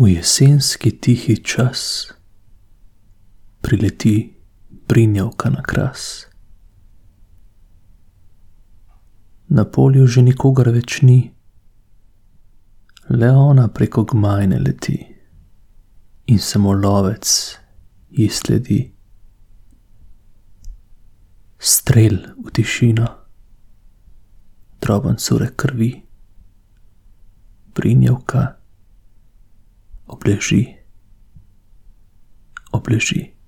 v jesenski tihi čas prileti brinjevka na kras. Na polju že nikogar več ni, le ona preko gmajne leti in samo lovec ji sledi. Strel v tišino, droben curek krvi, brinjevka obleży, obleży.